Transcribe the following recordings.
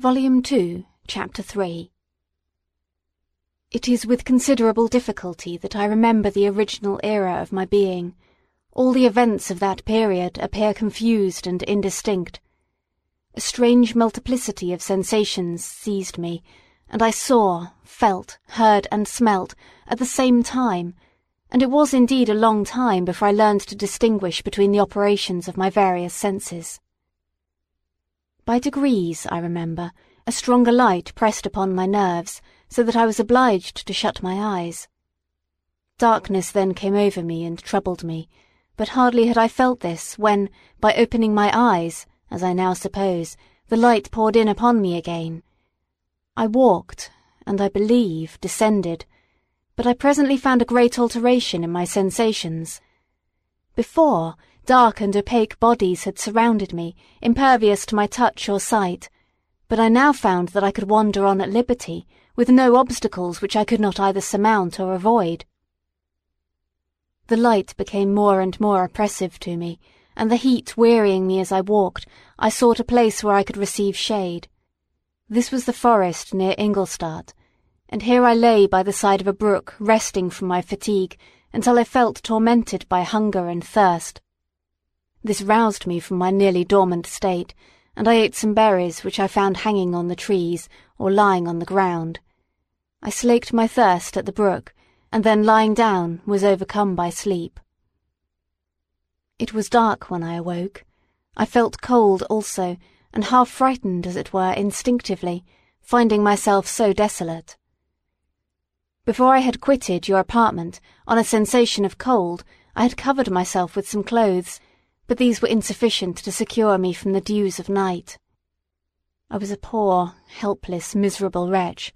Volume 2, Chapter 3 It is with considerable difficulty that I remember the original era of my being. All the events of that period appear confused and indistinct. A strange multiplicity of sensations seized me, and I saw, felt, heard, and smelt at the same time, and it was indeed a long time before I learned to distinguish between the operations of my various senses. By degrees, I remember, a stronger light pressed upon my nerves, so that I was obliged to shut my eyes. Darkness then came over me and troubled me, but hardly had I felt this when, by opening my eyes, as I now suppose, the light poured in upon me again. I walked, and I believe descended, but I presently found a great alteration in my sensations. Before, dark and opaque bodies had surrounded me, impervious to my touch or sight, but I now found that I could wander on at liberty, with no obstacles which I could not either surmount or avoid. The light became more and more oppressive to me, and the heat wearying me as I walked, I sought a place where I could receive shade. This was the forest near Ingolstadt, and here I lay by the side of a brook resting from my fatigue until I felt tormented by hunger and thirst. This roused me from my nearly dormant state, and I ate some berries which I found hanging on the trees or lying on the ground. I slaked my thirst at the brook, and then lying down was overcome by sleep. It was dark when I awoke. I felt cold also, and half frightened as it were instinctively, finding myself so desolate. Before I had quitted your apartment, on a sensation of cold, I had covered myself with some clothes, but these were insufficient to secure me from the dews of night. I was a poor, helpless, miserable wretch.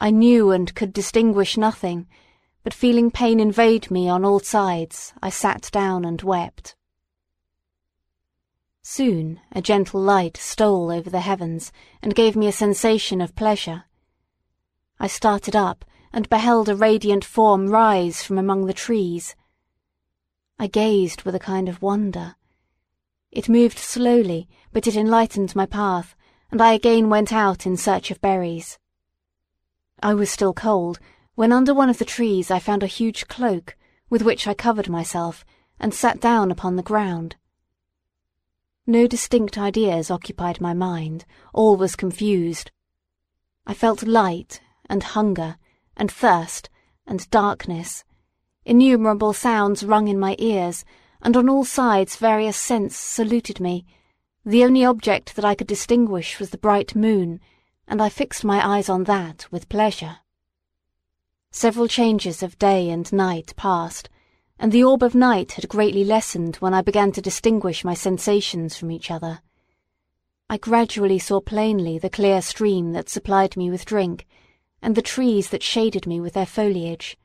I knew and could distinguish nothing, but feeling pain invade me on all sides, I sat down and wept. Soon a gentle light stole over the heavens and gave me a sensation of pleasure. I started up and beheld a radiant form rise from among the trees. I gazed with a kind of wonder. It moved slowly, but it enlightened my path, and I again went out in search of berries. I was still cold, when under one of the trees I found a huge cloak, with which I covered myself, and sat down upon the ground. No distinct ideas occupied my mind, all was confused. I felt light, and hunger, and thirst, and darkness. Innumerable sounds rung in my ears, and on all sides various scents saluted me. The only object that I could distinguish was the bright moon, and I fixed my eyes on that with pleasure. Several changes of day and night passed, and the orb of night had greatly lessened when I began to distinguish my sensations from each other. I gradually saw plainly the clear stream that supplied me with drink, and the trees that shaded me with their foliage.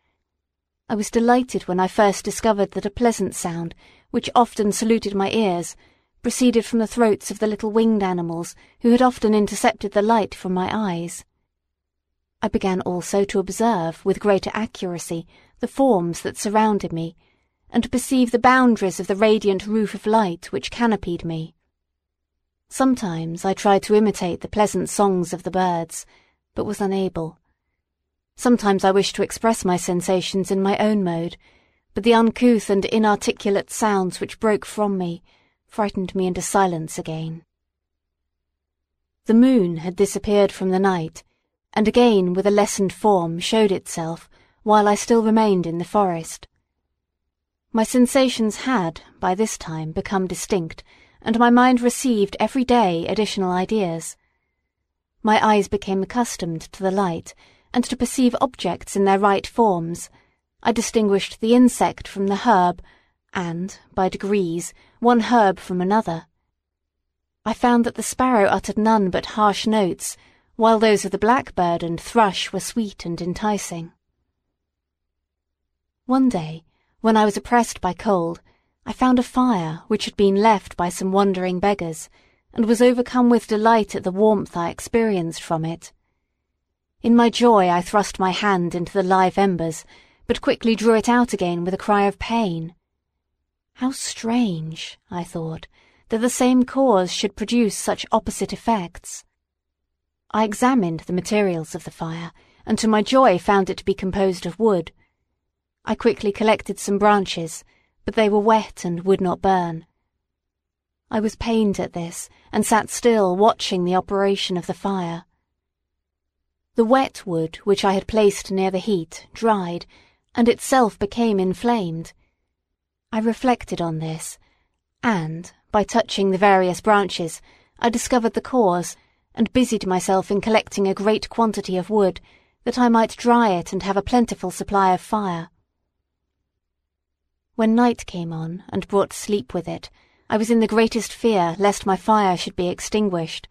I was delighted when I first discovered that a pleasant sound, which often saluted my ears, proceeded from the throats of the little winged animals who had often intercepted the light from my eyes. I began also to observe with greater accuracy the forms that surrounded me, and to perceive the boundaries of the radiant roof of light which canopied me. Sometimes I tried to imitate the pleasant songs of the birds, but was unable. Sometimes I wished to express my sensations in my own mode, but the uncouth and inarticulate sounds which broke from me frightened me into silence again. The moon had disappeared from the night, and again with a lessened form showed itself while I still remained in the forest. My sensations had, by this time, become distinct, and my mind received every day additional ideas. My eyes became accustomed to the light, and to perceive objects in their right forms. I distinguished the insect from the herb, and, by degrees, one herb from another. I found that the sparrow uttered none but harsh notes, while those of the blackbird and thrush were sweet and enticing. One day, when I was oppressed by cold, I found a fire which had been left by some wandering beggars, and was overcome with delight at the warmth I experienced from it. In my joy I thrust my hand into the live embers, but quickly drew it out again with a cry of pain. How strange, I thought, that the same cause should produce such opposite effects. I examined the materials of the fire, and to my joy found it to be composed of wood. I quickly collected some branches, but they were wet and would not burn. I was pained at this, and sat still watching the operation of the fire. The wet wood which I had placed near the heat dried, and itself became inflamed. I reflected on this, and, by touching the various branches, I discovered the cause, and busied myself in collecting a great quantity of wood, that I might dry it and have a plentiful supply of fire. When night came on, and brought sleep with it, I was in the greatest fear lest my fire should be extinguished.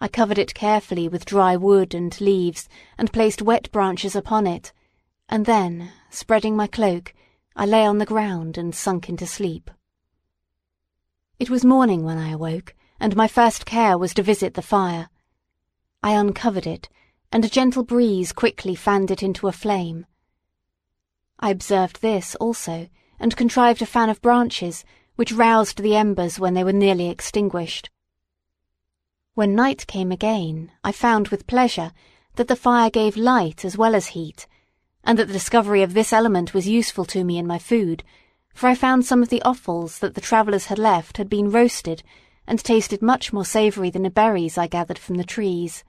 I covered it carefully with dry wood and leaves, and placed wet branches upon it, and then, spreading my cloak, I lay on the ground and sunk into sleep. It was morning when I awoke, and my first care was to visit the fire. I uncovered it, and a gentle breeze quickly fanned it into a flame. I observed this also, and contrived a fan of branches, which roused the embers when they were nearly extinguished. When night came again, I found with pleasure that the fire gave light as well as heat, and that the discovery of this element was useful to me in my food, for I found some of the offals that the travellers had left had been roasted, and tasted much more savoury than the berries I gathered from the trees.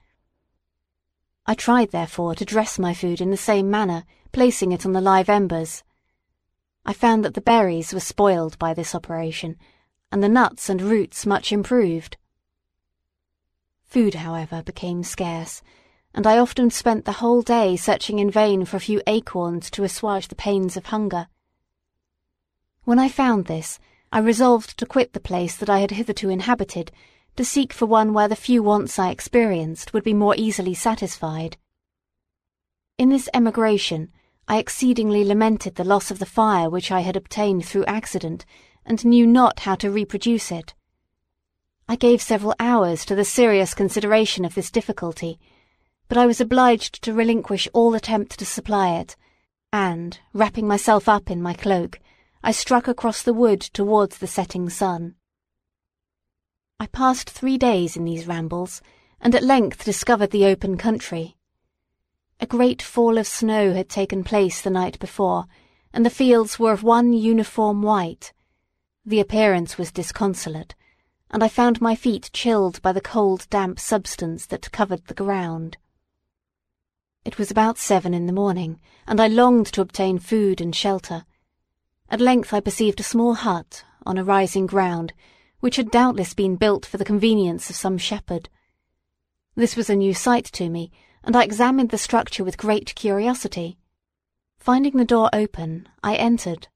I tried, therefore, to dress my food in the same manner, placing it on the live embers. I found that the berries were spoiled by this operation, and the nuts and roots much improved. Food, however, became scarce, and I often spent the whole day searching in vain for a few acorns to assuage the pains of hunger. When I found this, I resolved to quit the place that I had hitherto inhabited, to seek for one where the few wants I experienced would be more easily satisfied. In this emigration, I exceedingly lamented the loss of the fire which I had obtained through accident, and knew not how to reproduce it. I gave several hours to the serious consideration of this difficulty, but I was obliged to relinquish all attempt to supply it, and, wrapping myself up in my cloak, I struck across the wood towards the setting sun. I passed three days in these rambles, and at length discovered the open country. A great fall of snow had taken place the night before, and the fields were of one uniform white. The appearance was disconsolate, and I found my feet chilled by the cold damp substance that covered the ground. It was about seven in the morning, and I longed to obtain food and shelter. At length I perceived a small hut, on a rising ground, which had doubtless been built for the convenience of some shepherd. This was a new sight to me, and I examined the structure with great curiosity. Finding the door open, I entered.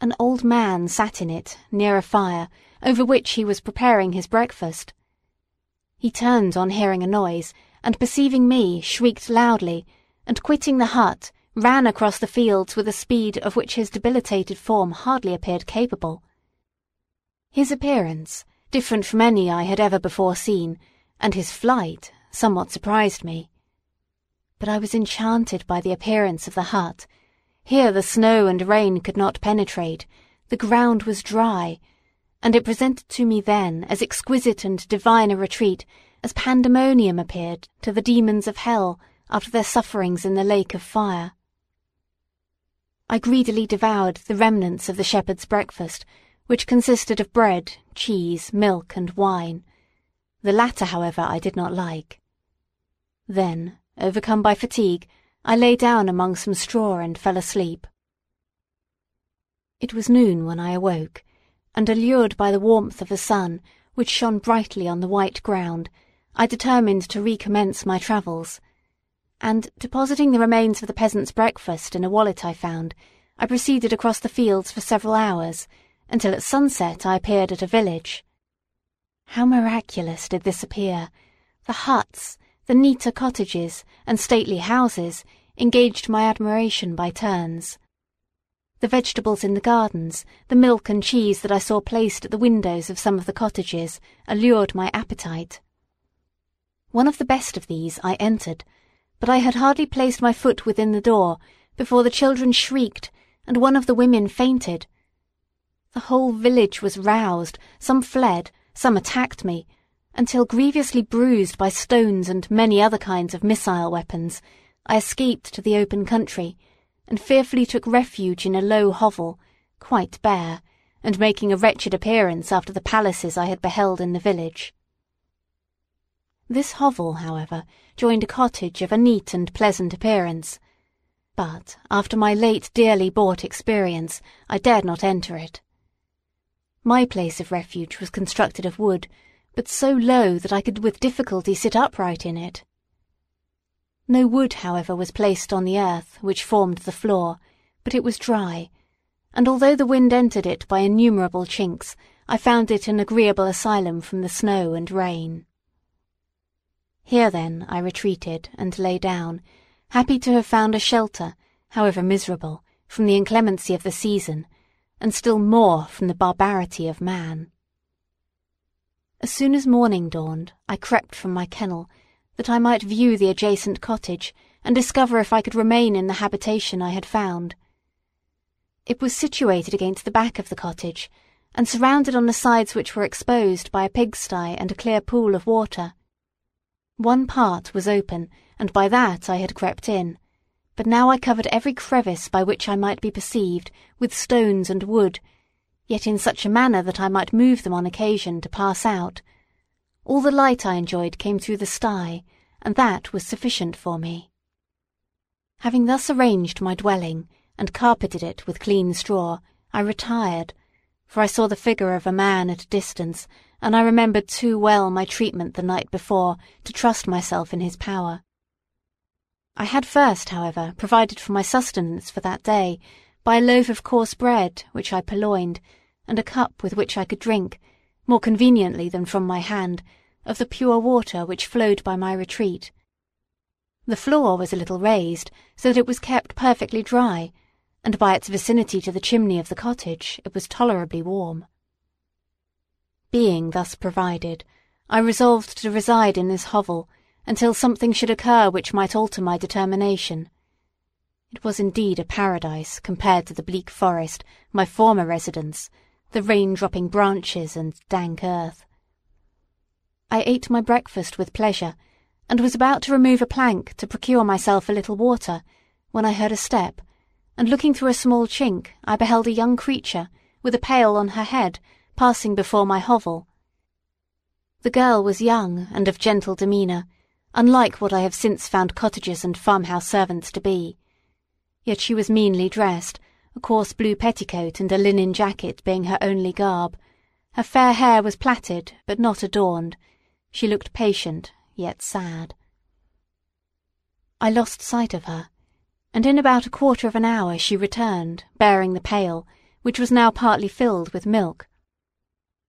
An old man sat in it, near a fire, over which he was preparing his breakfast. He turned on hearing a noise, and perceiving me, shrieked loudly, and quitting the hut, ran across the fields with a speed of which his debilitated form hardly appeared capable. His appearance, different from any I had ever before seen, and his flight, somewhat surprised me. But I was enchanted by the appearance of the hut. Here the snow and rain could not penetrate, the ground was dry, and it presented to me then as exquisite and divine a retreat as pandemonium appeared to the demons of hell after their sufferings in the lake of fire. I greedily devoured the remnants of the shepherd's breakfast, which consisted of bread, cheese, milk, and wine. The latter, however, I did not like. Then, overcome by fatigue, I lay down among some straw and fell asleep. It was noon when I awoke, and allured by the warmth of the sun, which shone brightly on the white ground, I determined to recommence my travels, and, depositing the remains of the peasant's breakfast in a wallet I found, I proceeded across the fields for several hours, until at sunset I appeared at a village. How miraculous did this appear! The huts, the neater cottages and stately houses engaged my admiration by turns. The vegetables in the gardens, the milk and cheese that I saw placed at the windows of some of the cottages, allured my appetite. One of the best of these I entered, but I had hardly placed my foot within the door before the children shrieked and one of the women fainted. The whole village was roused, some fled, some attacked me, until grievously bruised by stones and many other kinds of missile weapons, I escaped to the open country, and fearfully took refuge in a low hovel, quite bare, and making a wretched appearance after the palaces I had beheld in the village. This hovel, however, joined a cottage of a neat and pleasant appearance, but after my late dearly bought experience, I dared not enter it. My place of refuge was constructed of wood, but so low that I could with difficulty sit upright in it. No wood, however, was placed on the earth which formed the floor, but it was dry, and although the wind entered it by innumerable chinks, I found it an agreeable asylum from the snow and rain. Here, then, I retreated and lay down, happy to have found a shelter, however miserable, from the inclemency of the season, and still more from the barbarity of man. As soon as morning dawned, I crept from my kennel, that I might view the adjacent cottage, and discover if I could remain in the habitation I had found. It was situated against the back of the cottage, and surrounded on the sides which were exposed by a pigsty and a clear pool of water. One part was open, and by that I had crept in, but now I covered every crevice by which I might be perceived with stones and wood, yet in such a manner that I might move them on occasion to pass out. All the light I enjoyed came through the sty, and that was sufficient for me. Having thus arranged my dwelling, and carpeted it with clean straw, I retired, for I saw the figure of a man at a distance, and I remembered too well my treatment the night before to trust myself in his power. I had first, however, provided for my sustenance for that day by a loaf of coarse bread which I purloined, and a cup with which I could drink, more conveniently than from my hand, of the pure water which flowed by my retreat. The floor was a little raised, so that it was kept perfectly dry, and by its vicinity to the chimney of the cottage it was tolerably warm. Being thus provided, I resolved to reside in this hovel until something should occur which might alter my determination. It was indeed a paradise compared to the bleak forest, my former residence, the rain-dropping branches and dank earth. I ate my breakfast with pleasure, and was about to remove a plank to procure myself a little water, when I heard a step, and looking through a small chink, I beheld a young creature, with a pail on her head, passing before my hovel. The girl was young and of gentle demeanour, unlike what I have since found cottagers and farmhouse servants to be. Yet she was meanly dressed, a coarse blue petticoat and a linen jacket being her only garb. Her fair hair was plaited, but not adorned. She looked patient, yet sad. I lost sight of her, and in about a quarter of an hour she returned, bearing the pail, which was now partly filled with milk.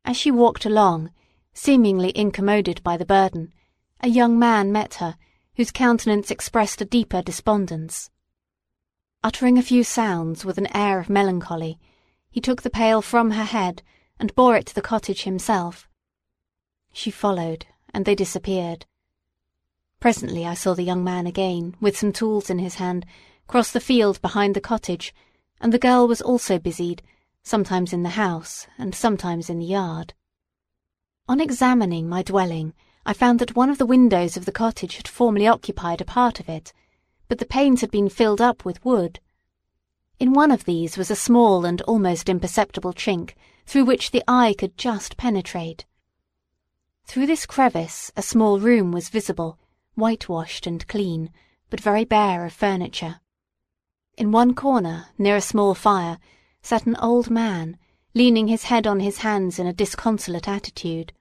As she walked along, seemingly incommoded by the burden, a young man met her, whose countenance expressed a deeper despondence. Uttering a few sounds with an air of melancholy, he took the pail from her head and bore it to the cottage himself. She followed, and they disappeared. Presently I saw the young man again, with some tools in his hand, cross the field behind the cottage, and the girl was also busied, sometimes in the house and sometimes in the yard. On examining my dwelling, I found that one of the windows of the cottage had formerly occupied a part of it, but the panes had been filled up with wood. In one of these was a small and almost imperceptible chink, through which the eye could just penetrate. Through this crevice a small room was visible, whitewashed and clean, but very bare of furniture. In one corner, near a small fire, sat an old man, leaning his head on his hands in a disconsolate attitude.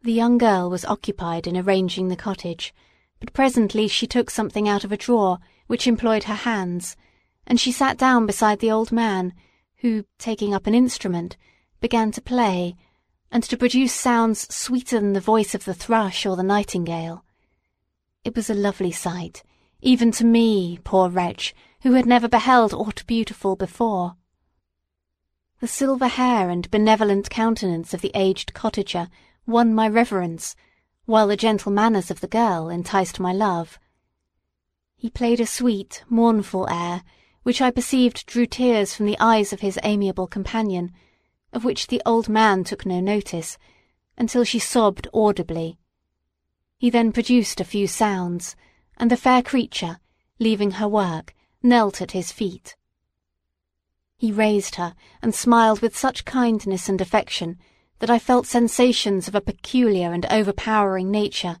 The young girl was occupied in arranging the cottage, but presently she took something out of a drawer which employed her hands, and she sat down beside the old man, who, taking up an instrument, began to play, and to produce sounds sweeter than the voice of the thrush or the nightingale. It was a lovely sight, even to me, poor wretch, who had never beheld aught beautiful before. The silver hair and benevolent countenance of the aged cottager won my reverence, while the gentle manners of the girl enticed my love. He played a sweet, mournful air, which I perceived drew tears from the eyes of his amiable companion, of which the old man took no notice, until she sobbed audibly. He then produced a few sounds, and the fair creature, leaving her work, knelt at his feet. He raised her and smiled with such kindness and affection that I felt sensations of a peculiar and overpowering nature.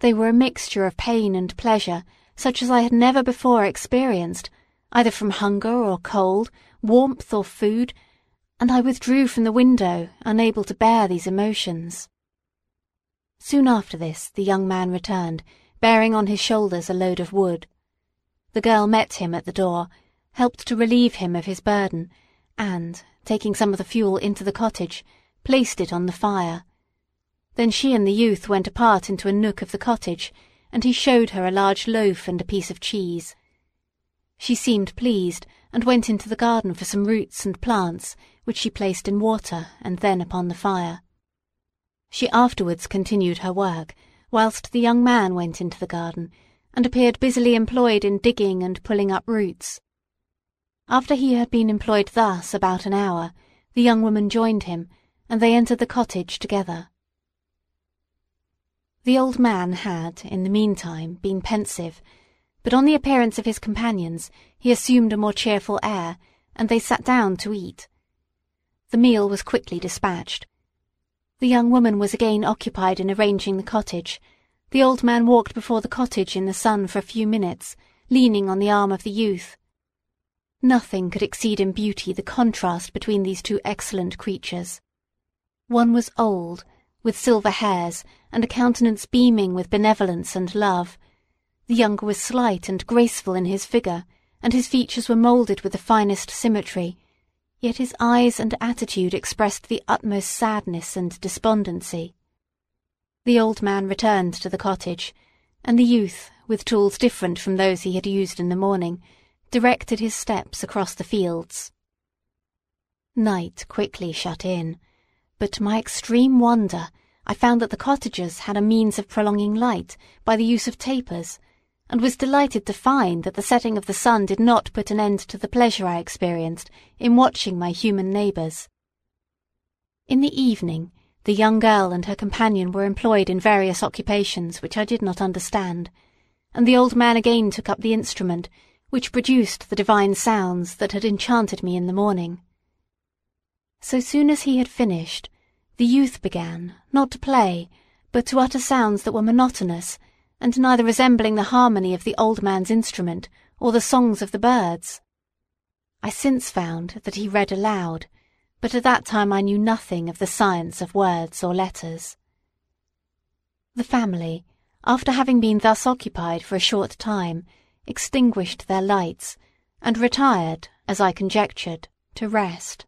They were a mixture of pain and pleasure such as I had never before experienced, either from hunger or cold, warmth or food, and I withdrew from the window, unable to bear these emotions. Soon after this the young man returned, bearing on his shoulders a load of wood. The girl met him at the door, helped to relieve him of his burden, and, taking some of the fuel into the cottage, placed it on the fire. Then she and the youth went apart into a nook of the cottage, and he showed her a large loaf and a piece of cheese. She seemed pleased, and went into the garden for some roots and plants, which she placed in water and then upon the fire. She afterwards continued her work, whilst the young man went into the garden, and appeared busily employed in digging and pulling up roots. After he had been employed thus about an hour, the young woman joined him, and they entered the cottage together. The old man had, in the meantime, been pensive, but on the appearance of his companions he assumed a more cheerful air, and they sat down to eat. The meal was quickly dispatched. The young woman was again occupied in arranging the cottage. The old man walked before the cottage in the sun for a few minutes, leaning on the arm of the youth. Nothing could exceed in beauty the contrast between these two excellent creatures. One was old, with silver hairs and a countenance beaming with benevolence and love. The younger was slight and graceful in his figure, and his features were moulded with the finest symmetry, yet his eyes and attitude expressed the utmost sadness and despondency. The old man returned to the cottage, and the youth, with tools different from those he had used in the morning, directed his steps across the fields. Night quickly shut in, but to my extreme wonder I found that the cottagers had a means of prolonging light by the use of tapers, and was delighted to find that the setting of the sun did not put an end to the pleasure I experienced in watching my human neighbours. In the evening, the young girl and her companion were employed in various occupations which I did not understand, and the old man again took up the instrument which produced the divine sounds that had enchanted me in the morning. So soon as he had finished, the youth began, not to play, but to utter sounds that were monotonous, and neither resembling the harmony of the old man's instrument or the songs of the birds. I since found that he read aloud, but at that time I knew nothing of the science of words or letters. The family, after having been thus occupied for a short time, extinguished their lights, and retired, as I conjectured, to rest.